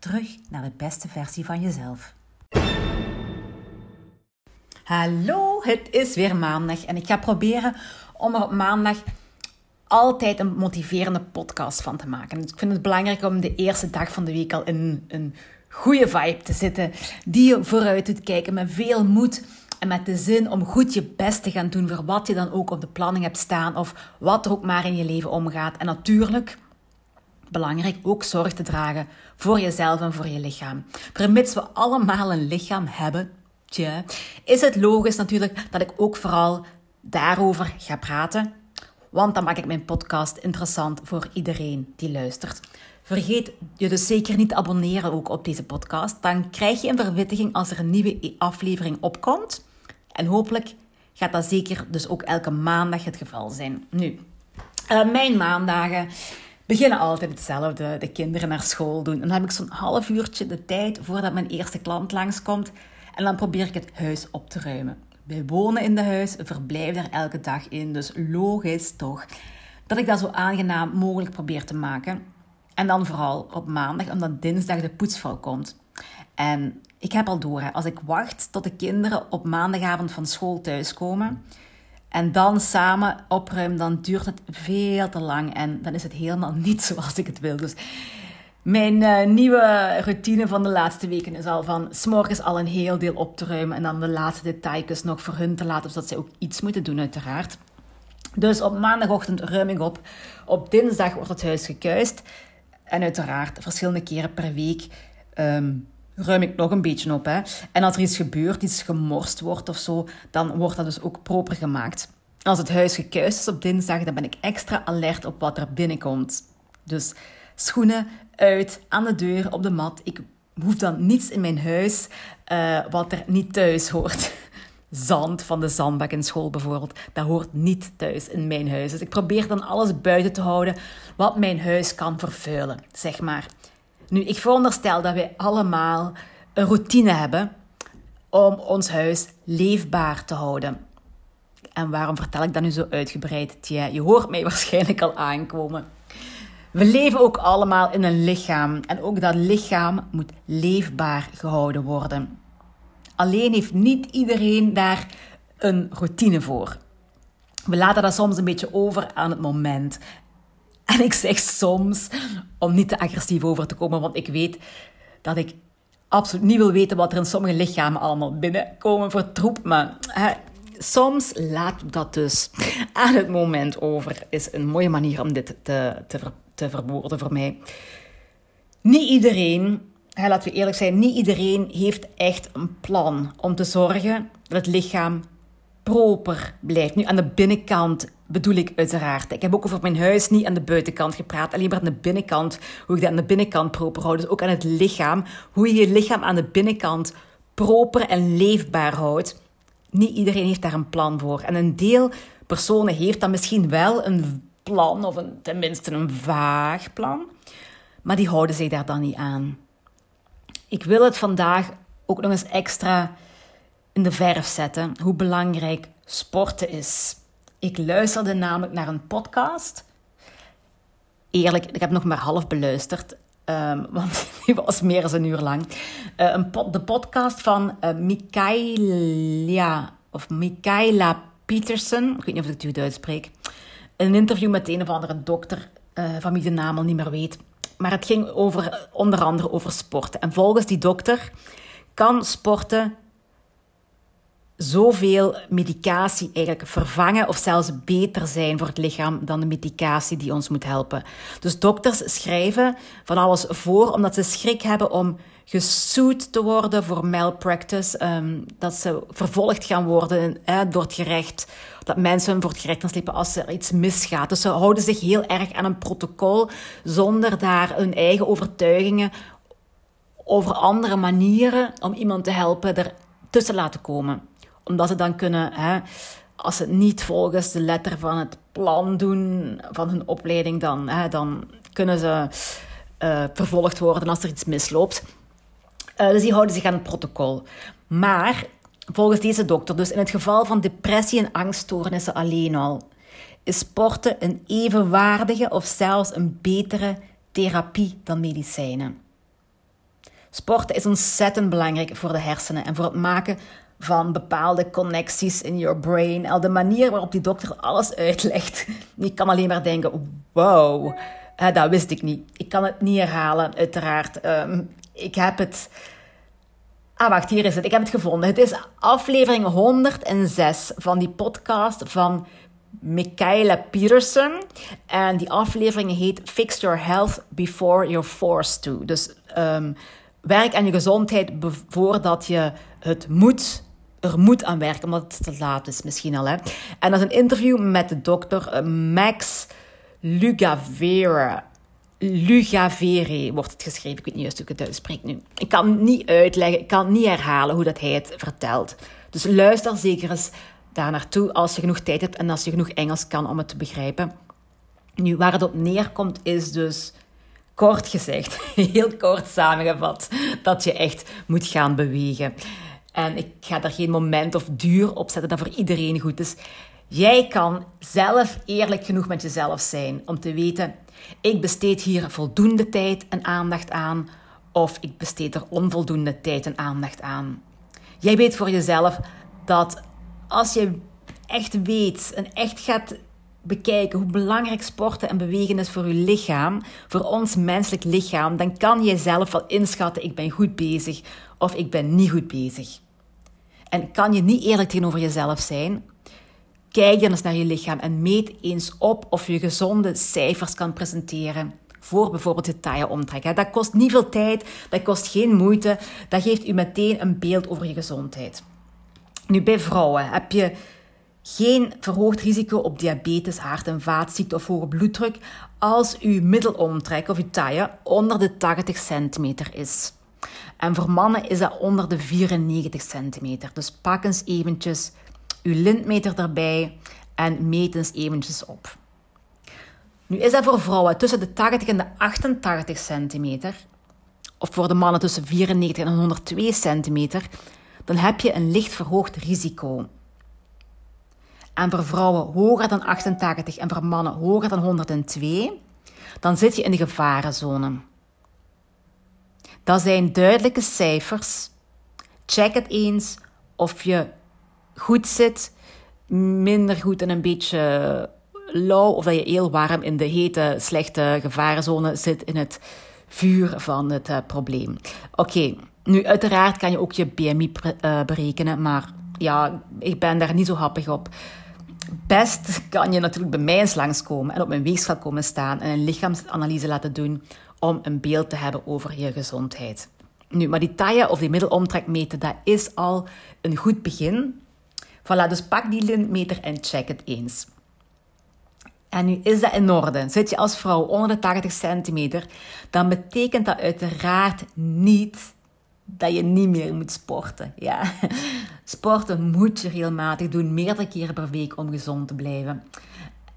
Terug naar de beste versie van jezelf. Hallo, het is weer maandag en ik ga proberen om er op maandag altijd een motiverende podcast van te maken. ik vind het belangrijk om de eerste dag van de week al in een goede vibe te zitten, die je vooruit doet kijken met veel moed en met de zin om goed je best te gaan doen voor wat je dan ook op de planning hebt staan of wat er ook maar in je leven omgaat. En natuurlijk, belangrijk, ook zorg te dragen voor jezelf en voor je lichaam. Vermits we allemaal een lichaam hebben, is het logisch natuurlijk dat ik ook vooral daarover ga praten. Want dan maak ik mijn podcast interessant voor iedereen die luistert. Vergeet je dus zeker niet te abonneren ook op deze podcast. Dan krijg je een verwittiging als er een nieuwe aflevering opkomt. En hopelijk gaat dat zeker dus ook elke maandag het geval zijn. Nu, uh, mijn maandagen beginnen altijd hetzelfde. De kinderen naar school doen. En dan heb ik zo'n half uurtje de tijd voordat mijn eerste klant langskomt. En dan probeer ik het huis op te ruimen. Wij wonen in de huis, verblijven er elke dag in. Dus logisch toch dat ik dat zo aangenaam mogelijk probeer te maken. En dan vooral op maandag, omdat dinsdag de poetsvrouw komt. En ik heb al door, als ik wacht tot de kinderen op maandagavond van school thuiskomen en dan samen opruimen, dan duurt het veel te lang en dan is het helemaal niet zoals ik het wil. Dus mijn uh, nieuwe routine van de laatste weken is al van s'morgens al een heel deel op te ruimen en dan de laatste details nog voor hun te laten, zodat zij ook iets moeten doen uiteraard. Dus op maandagochtend ruim ik op. Op dinsdag wordt het huis gekuist. En uiteraard verschillende keren per week um, ruim ik nog een beetje op. Hè. En als er iets gebeurt, iets gemorst wordt of zo, dan wordt dat dus ook proper gemaakt. Als het huis gekuist is op dinsdag, dan ben ik extra alert op wat er binnenkomt. Dus schoenen uit, aan de deur, op de mat. Ik hoef dan niets in mijn huis uh, wat er niet thuis hoort. Zand van de zandbak in school bijvoorbeeld, dat hoort niet thuis in mijn huis. Dus ik probeer dan alles buiten te houden wat mijn huis kan vervuilen, zeg maar. Nu, ik veronderstel dat wij allemaal een routine hebben om ons huis leefbaar te houden. En waarom vertel ik dat nu zo uitgebreid? Tja, je hoort mij waarschijnlijk al aankomen. We leven ook allemaal in een lichaam en ook dat lichaam moet leefbaar gehouden worden. Alleen heeft niet iedereen daar een routine voor. We laten dat soms een beetje over aan het moment. En ik zeg soms, om niet te agressief over te komen, want ik weet dat ik absoluut niet wil weten wat er in sommige lichamen allemaal binnenkomen voor troep. Maar hè, soms laat dat dus aan het moment over. Is een mooie manier om dit te, te, te verwoorden voor mij. Niet iedereen, hè, laten we eerlijk zijn, niet iedereen heeft echt een plan om te zorgen dat het lichaam proper blijft. Nu, aan de binnenkant bedoel ik uiteraard. Ik heb ook over mijn huis niet aan de buitenkant gepraat, alleen maar aan de binnenkant. Hoe ik dat aan de binnenkant proper hou. Dus ook aan het lichaam. Hoe je je lichaam aan de binnenkant proper en leefbaar houdt. Niet iedereen heeft daar een plan voor. En een deel personen heeft dan misschien wel een plan, of een, tenminste een vaag plan. Maar die houden zich daar dan niet aan. Ik wil het vandaag ook nog eens extra in de verf zetten hoe belangrijk sporten is. Ik luisterde namelijk naar een podcast. Eerlijk, ik heb nog maar half beluisterd. Um, want die was meer dan een uur lang. Uh, een de podcast van uh, Michaela, of Michaela Peterson. Ik weet niet of ik het goed uitspreek. Een interview met een of andere dokter, uh, van wie de naam al niet meer weet. Maar het ging over, onder andere over sporten. En volgens die dokter kan sporten zoveel medicatie eigenlijk vervangen of zelfs beter zijn voor het lichaam dan de medicatie die ons moet helpen. Dus dokters schrijven van alles voor omdat ze schrik hebben om gesued te worden voor malpractice, um, dat ze vervolgd gaan worden door het gerecht, dat mensen voor het gerecht gaan slepen als er iets misgaat. Dus ze houden zich heel erg aan een protocol zonder daar hun eigen overtuigingen over andere manieren om iemand te helpen er tussen laten komen. Omdat ze dan kunnen, hè, als ze het niet volgens de letter van het plan doen van hun opleiding, dan, hè, dan kunnen ze uh, vervolgd worden als er iets misloopt. Uh, dus die houden zich aan het protocol. Maar volgens deze dokter, dus in het geval van depressie en angststoornissen alleen al, is sporten een evenwaardige of zelfs een betere therapie dan medicijnen. Sporten is ontzettend belangrijk voor de hersenen en voor het maken van bepaalde connecties in your brain. Al de manier waarop die dokter alles uitlegt. Je kan alleen maar denken: wow, dat wist ik niet. Ik kan het niet herhalen, uiteraard. Ehm, ik heb het. Ah, wacht, hier is het. Ik heb het gevonden. Het is aflevering 106 van die podcast van Michaela Peterson. En die aflevering heet Fix Your Health Before You're Forced To. Dus um, werk aan je gezondheid voordat je het moet, er moet aan werken, omdat het te laat is misschien al. Hè? En dat is een interview met de dokter eh, Max Lugavere. Lugavere wordt het geschreven. Ik weet niet juist hoe ik het uitspreek nu. Ik kan niet uitleggen, ik kan niet herhalen hoe dat hij het vertelt. Dus luister zeker eens daar naartoe als je genoeg tijd hebt en als je genoeg Engels kan om het te begrijpen. Nu, waar het op neerkomt is dus kort gezegd, heel kort samengevat, dat je echt moet gaan bewegen. En ik ga daar geen moment of duur op zetten dat voor iedereen goed is. Jij kan zelf eerlijk genoeg met jezelf zijn om te weten: ik besteed hier voldoende tijd en aandacht aan, of ik besteed er onvoldoende tijd en aandacht aan. Jij weet voor jezelf dat als je echt weet en echt gaat bekijken hoe belangrijk sporten en bewegen is voor je lichaam, voor ons menselijk lichaam, dan kan je zelf wel inschatten: ik ben goed bezig of ik ben niet goed bezig. En kan je niet eerlijk tegenover jezelf zijn? Kijk dan eens naar je lichaam en meet eens op of je gezonde cijfers kan presenteren voor bijvoorbeeld je taille omtrek. Dat kost niet veel tijd, dat kost geen moeite, dat geeft u meteen een beeld over je gezondheid. Nu, bij vrouwen heb je geen verhoogd risico op diabetes, hart- en vaatziekte of hoge bloeddruk als uw middelomtrek of uw taille onder de 80 centimeter is. En voor mannen is dat onder de 94 centimeter. Dus pak eens eventjes uw lintmeter erbij en meet eens eventjes op. Nu is dat voor vrouwen tussen de 80 en de 88 centimeter, of voor de mannen tussen 94 en 102 centimeter, dan heb je een licht verhoogd risico. En voor vrouwen hoger dan 88 en voor mannen hoger dan 102, dan zit je in de gevarenzone. Dat zijn duidelijke cijfers. Check het eens of je goed zit, minder goed en een beetje lauw, of dat je heel warm in de hete, slechte gevarenzone zit in het vuur van het uh, probleem. Oké, nu uiteraard kan je ook je BMI uh, berekenen, maar ja, ik ben daar niet zo happig op. Best kan je natuurlijk bij mij eens langskomen en op mijn weegschaal komen staan en een lichaamsanalyse laten doen om een beeld te hebben over je gezondheid. Nu, maar die taille of die middelomtrek meten, dat is al een goed begin. Voilà, dus pak die lintmeter en check het eens. En nu is dat in orde. Zit je als vrouw onder de 80 centimeter, dan betekent dat uiteraard niet dat je niet meer moet sporten. Ja. Sporten moet je regelmatig doen, meerdere keren per week om gezond te blijven.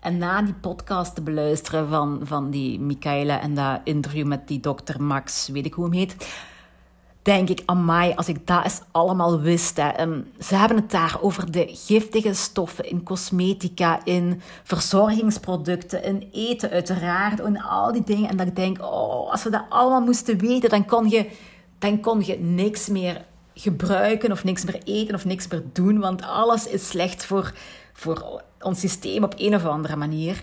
En na die podcast te beluisteren van, van die Michaela en dat interview met die dokter Max, weet ik hoe hem heet, denk ik, amai, als ik dat eens allemaal wist. Hè. Ehm, ze hebben het daar over de giftige stoffen in cosmetica, in verzorgingsproducten, in eten uiteraard, en al die dingen. En dat ik denk, oh, als we dat allemaal moesten weten, dan kon je, dan kon je niks meer gebruiken of niks meer eten of niks meer doen, want alles is slecht voor, voor ons systeem op een of andere manier.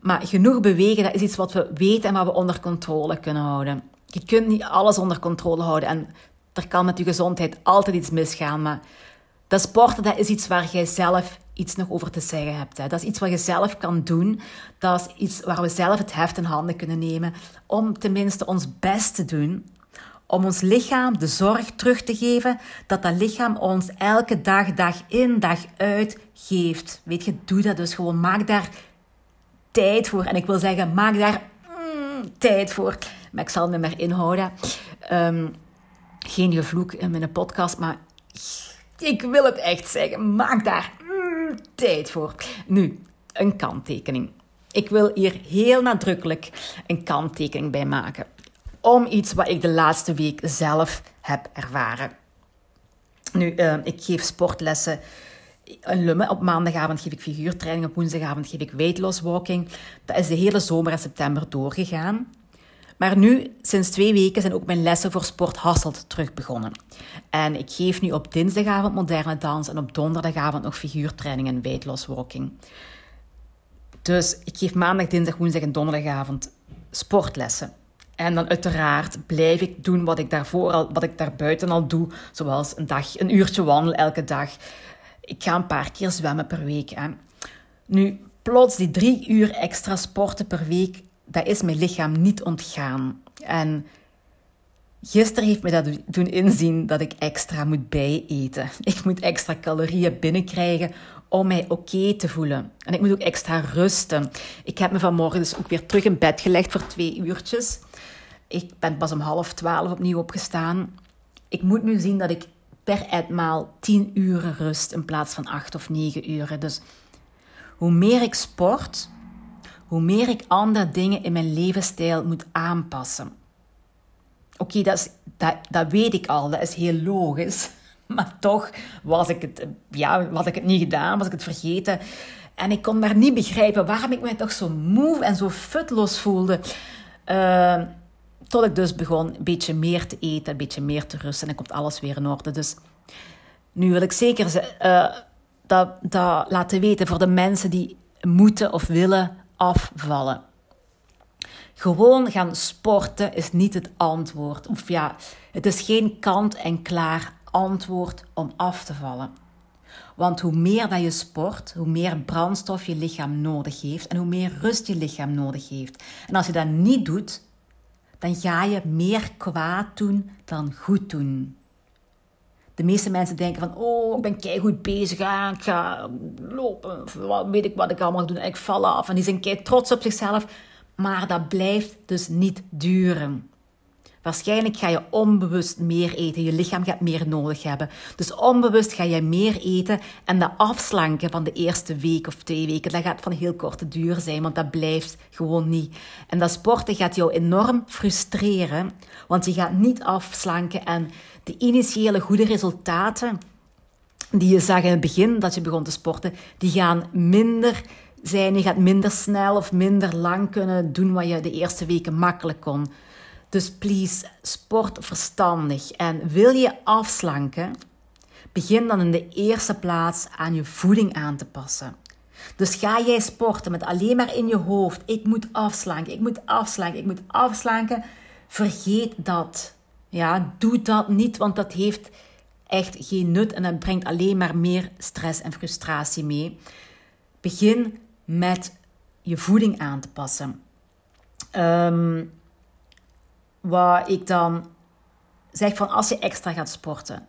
Maar genoeg bewegen, dat is iets wat we weten en wat we onder controle kunnen houden. Je kunt niet alles onder controle houden en er kan met je gezondheid altijd iets misgaan. Maar dat sporten, dat is iets waar jij zelf iets nog over te zeggen hebt. Hè. Dat is iets wat je zelf kan doen. Dat is iets waar we zelf het heft in handen kunnen nemen om tenminste ons best te doen. Om ons lichaam de zorg terug te geven dat dat lichaam ons elke dag, dag in, dag uit geeft. Weet je, doe dat dus gewoon. Maak daar tijd voor. En ik wil zeggen, maak daar mm, tijd voor maar ik zal me maar inhouden. Ehm, geen gevloek in mijn podcast, maar ik wil het echt zeggen. Maak daar mm, tijd voor. Nu, een kanttekening. Ik wil hier heel nadrukkelijk een kanttekening bij maken. Om iets wat ik de laatste week zelf heb ervaren. Nu, uh, ik geef sportlessen in Lumme. Op maandagavond geef ik figuurtraining, op woensdagavond geef ik weight walking. Dat is de hele zomer en september doorgegaan. Maar nu, sinds twee weken, zijn ook mijn lessen voor Sport Hasselt terug begonnen. En ik geef nu op dinsdagavond moderne dans en op donderdagavond nog figuurtraining en weight walking. Dus ik geef maandag, dinsdag, woensdag en donderdagavond sportlessen. En dan uiteraard blijf ik doen wat ik daarvoor al, wat ik daarbuiten al doe. Zoals een dag, een uurtje wandelen elke dag. Ik ga een paar keer zwemmen per week. Hè. Nu, plots die drie uur extra sporten per week, dat is mijn lichaam niet ontgaan. En gisteren heeft me dat doen inzien dat ik extra moet bijeten. Ik moet extra calorieën binnenkrijgen om mij oké te voelen. En ik moet ook extra rusten. Ik heb me vanmorgen dus ook weer terug in bed gelegd voor twee uurtjes. Ik ben pas om half twaalf opnieuw opgestaan. Ik moet nu zien dat ik per etmaal tien uren rust in plaats van acht of negen uren. Dus hoe meer ik sport, hoe meer ik andere dingen in mijn levensstijl moet aanpassen. Oké, dat, dat, dat weet ik al, dat is heel logisch. Maar toch was ik het, ja, was ik het niet gedaan, was ik het vergeten. En ik kon maar niet begrijpen waarom ik mij toch zo moe en zo futloos voelde. Uh, tot ik dus begon een beetje meer te eten, een beetje meer te rusten. En dan komt alles weer in orde. Dus nu wil ik zeker uh, dat, dat laten weten voor de mensen die moeten of willen afvallen. Gewoon gaan sporten is niet het antwoord. Of ja, het is geen kant-en-klaar antwoord om af te vallen. Want hoe meer dat je sport, hoe meer brandstof je lichaam nodig heeft en hoe meer rust je lichaam nodig heeft. En als je dat niet doet, dan ga je meer kwaad doen dan goed doen. De meeste mensen denken van, oh, ik ben goed bezig, ik ga lopen, wat weet ik wat ik allemaal doe, ik val af. En die zijn kei trots op zichzelf, maar dat blijft dus niet duren. Waarschijnlijk ga je onbewust meer eten. Je lichaam gaat meer nodig hebben. Dus onbewust ga je meer eten. En de afslanken van de eerste week of twee weken, dat gaat van heel korte duur zijn. Want dat blijft gewoon niet. En dat sporten gaat jou enorm frustreren. Want je gaat niet afslanken. En de initiële goede resultaten die je zag in het begin dat je begon te sporten, die gaan minder zijn. Je gaat minder snel of minder lang kunnen doen wat je de eerste weken makkelijk kon. Dus please, sport verstandig. En wil je afslanken, begin dan in de eerste plaats aan je voeding aan te passen. Dus ga jij sporten met alleen maar in je hoofd: ik moet afslanken, ik moet afslanken, ik moet afslanken. Vergeet dat. Ja, doe dat niet, want dat heeft echt geen nut en dat brengt alleen maar meer stress en frustratie mee. Begin met je voeding aan te passen. Um, waar ik dan zeg van als je extra gaat sporten,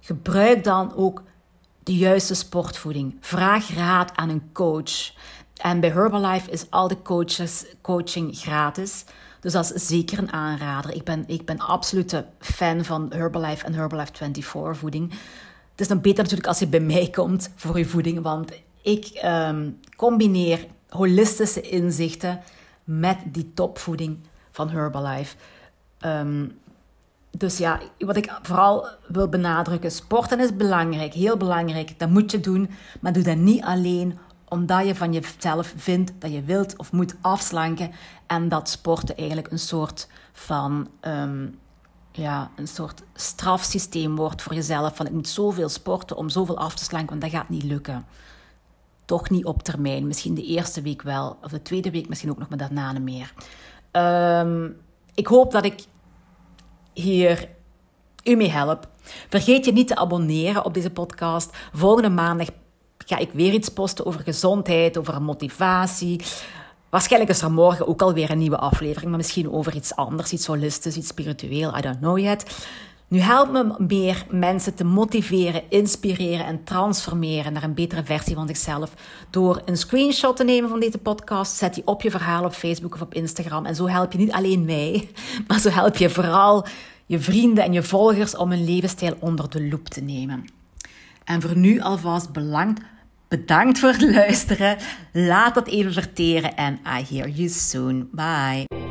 gebruik dan ook de juiste sportvoeding. Vraag raad aan een coach. En bij Herbalife is al de coaches, coaching gratis. Dus dat is zeker een aanrader. Ik ben, ik ben absolute fan van Herbalife en Herbalife 24 voeding. Het is dan beter natuurlijk als je bij mij komt voor je voeding, want ik um, combineer holistische inzichten met die topvoeding van Herbalife. Um, dus ja, wat ik vooral wil benadrukken, sporten is belangrijk, heel belangrijk. Dat moet je doen, maar doe dat niet alleen omdat je van jezelf vindt dat je wilt of moet afslanken en dat sporten eigenlijk een soort van um, ja, een soort strafsysteem wordt voor jezelf. Van ik moet zoveel sporten om zoveel af te slanken, want dat gaat niet lukken. Toch niet op termijn. Misschien de eerste week wel, of de tweede week misschien ook nog, maar daarna niet meer. Um, ik hoop dat ik hier u mee help. Vergeet je niet te abonneren op deze podcast. Volgende maandag ga ik weer iets posten over gezondheid, over motivatie. Waarschijnlijk is er morgen ook alweer een nieuwe aflevering, maar misschien over iets anders, iets holistisch, iets spiritueel. I don't know yet. Nu help me meer mensen te motiveren, inspireren en transformeren naar een betere versie van zichzelf door een screenshot te nemen van deze podcast. Zet die op je verhaal op Facebook of op Instagram. En zo help je niet alleen mij, maar zo help je vooral je vrienden en je volgers om hun levensstijl onder de loep te nemen. En voor nu alvast belangt, bedankt voor het luisteren. Laat dat even verteren en I hear you soon. Bye.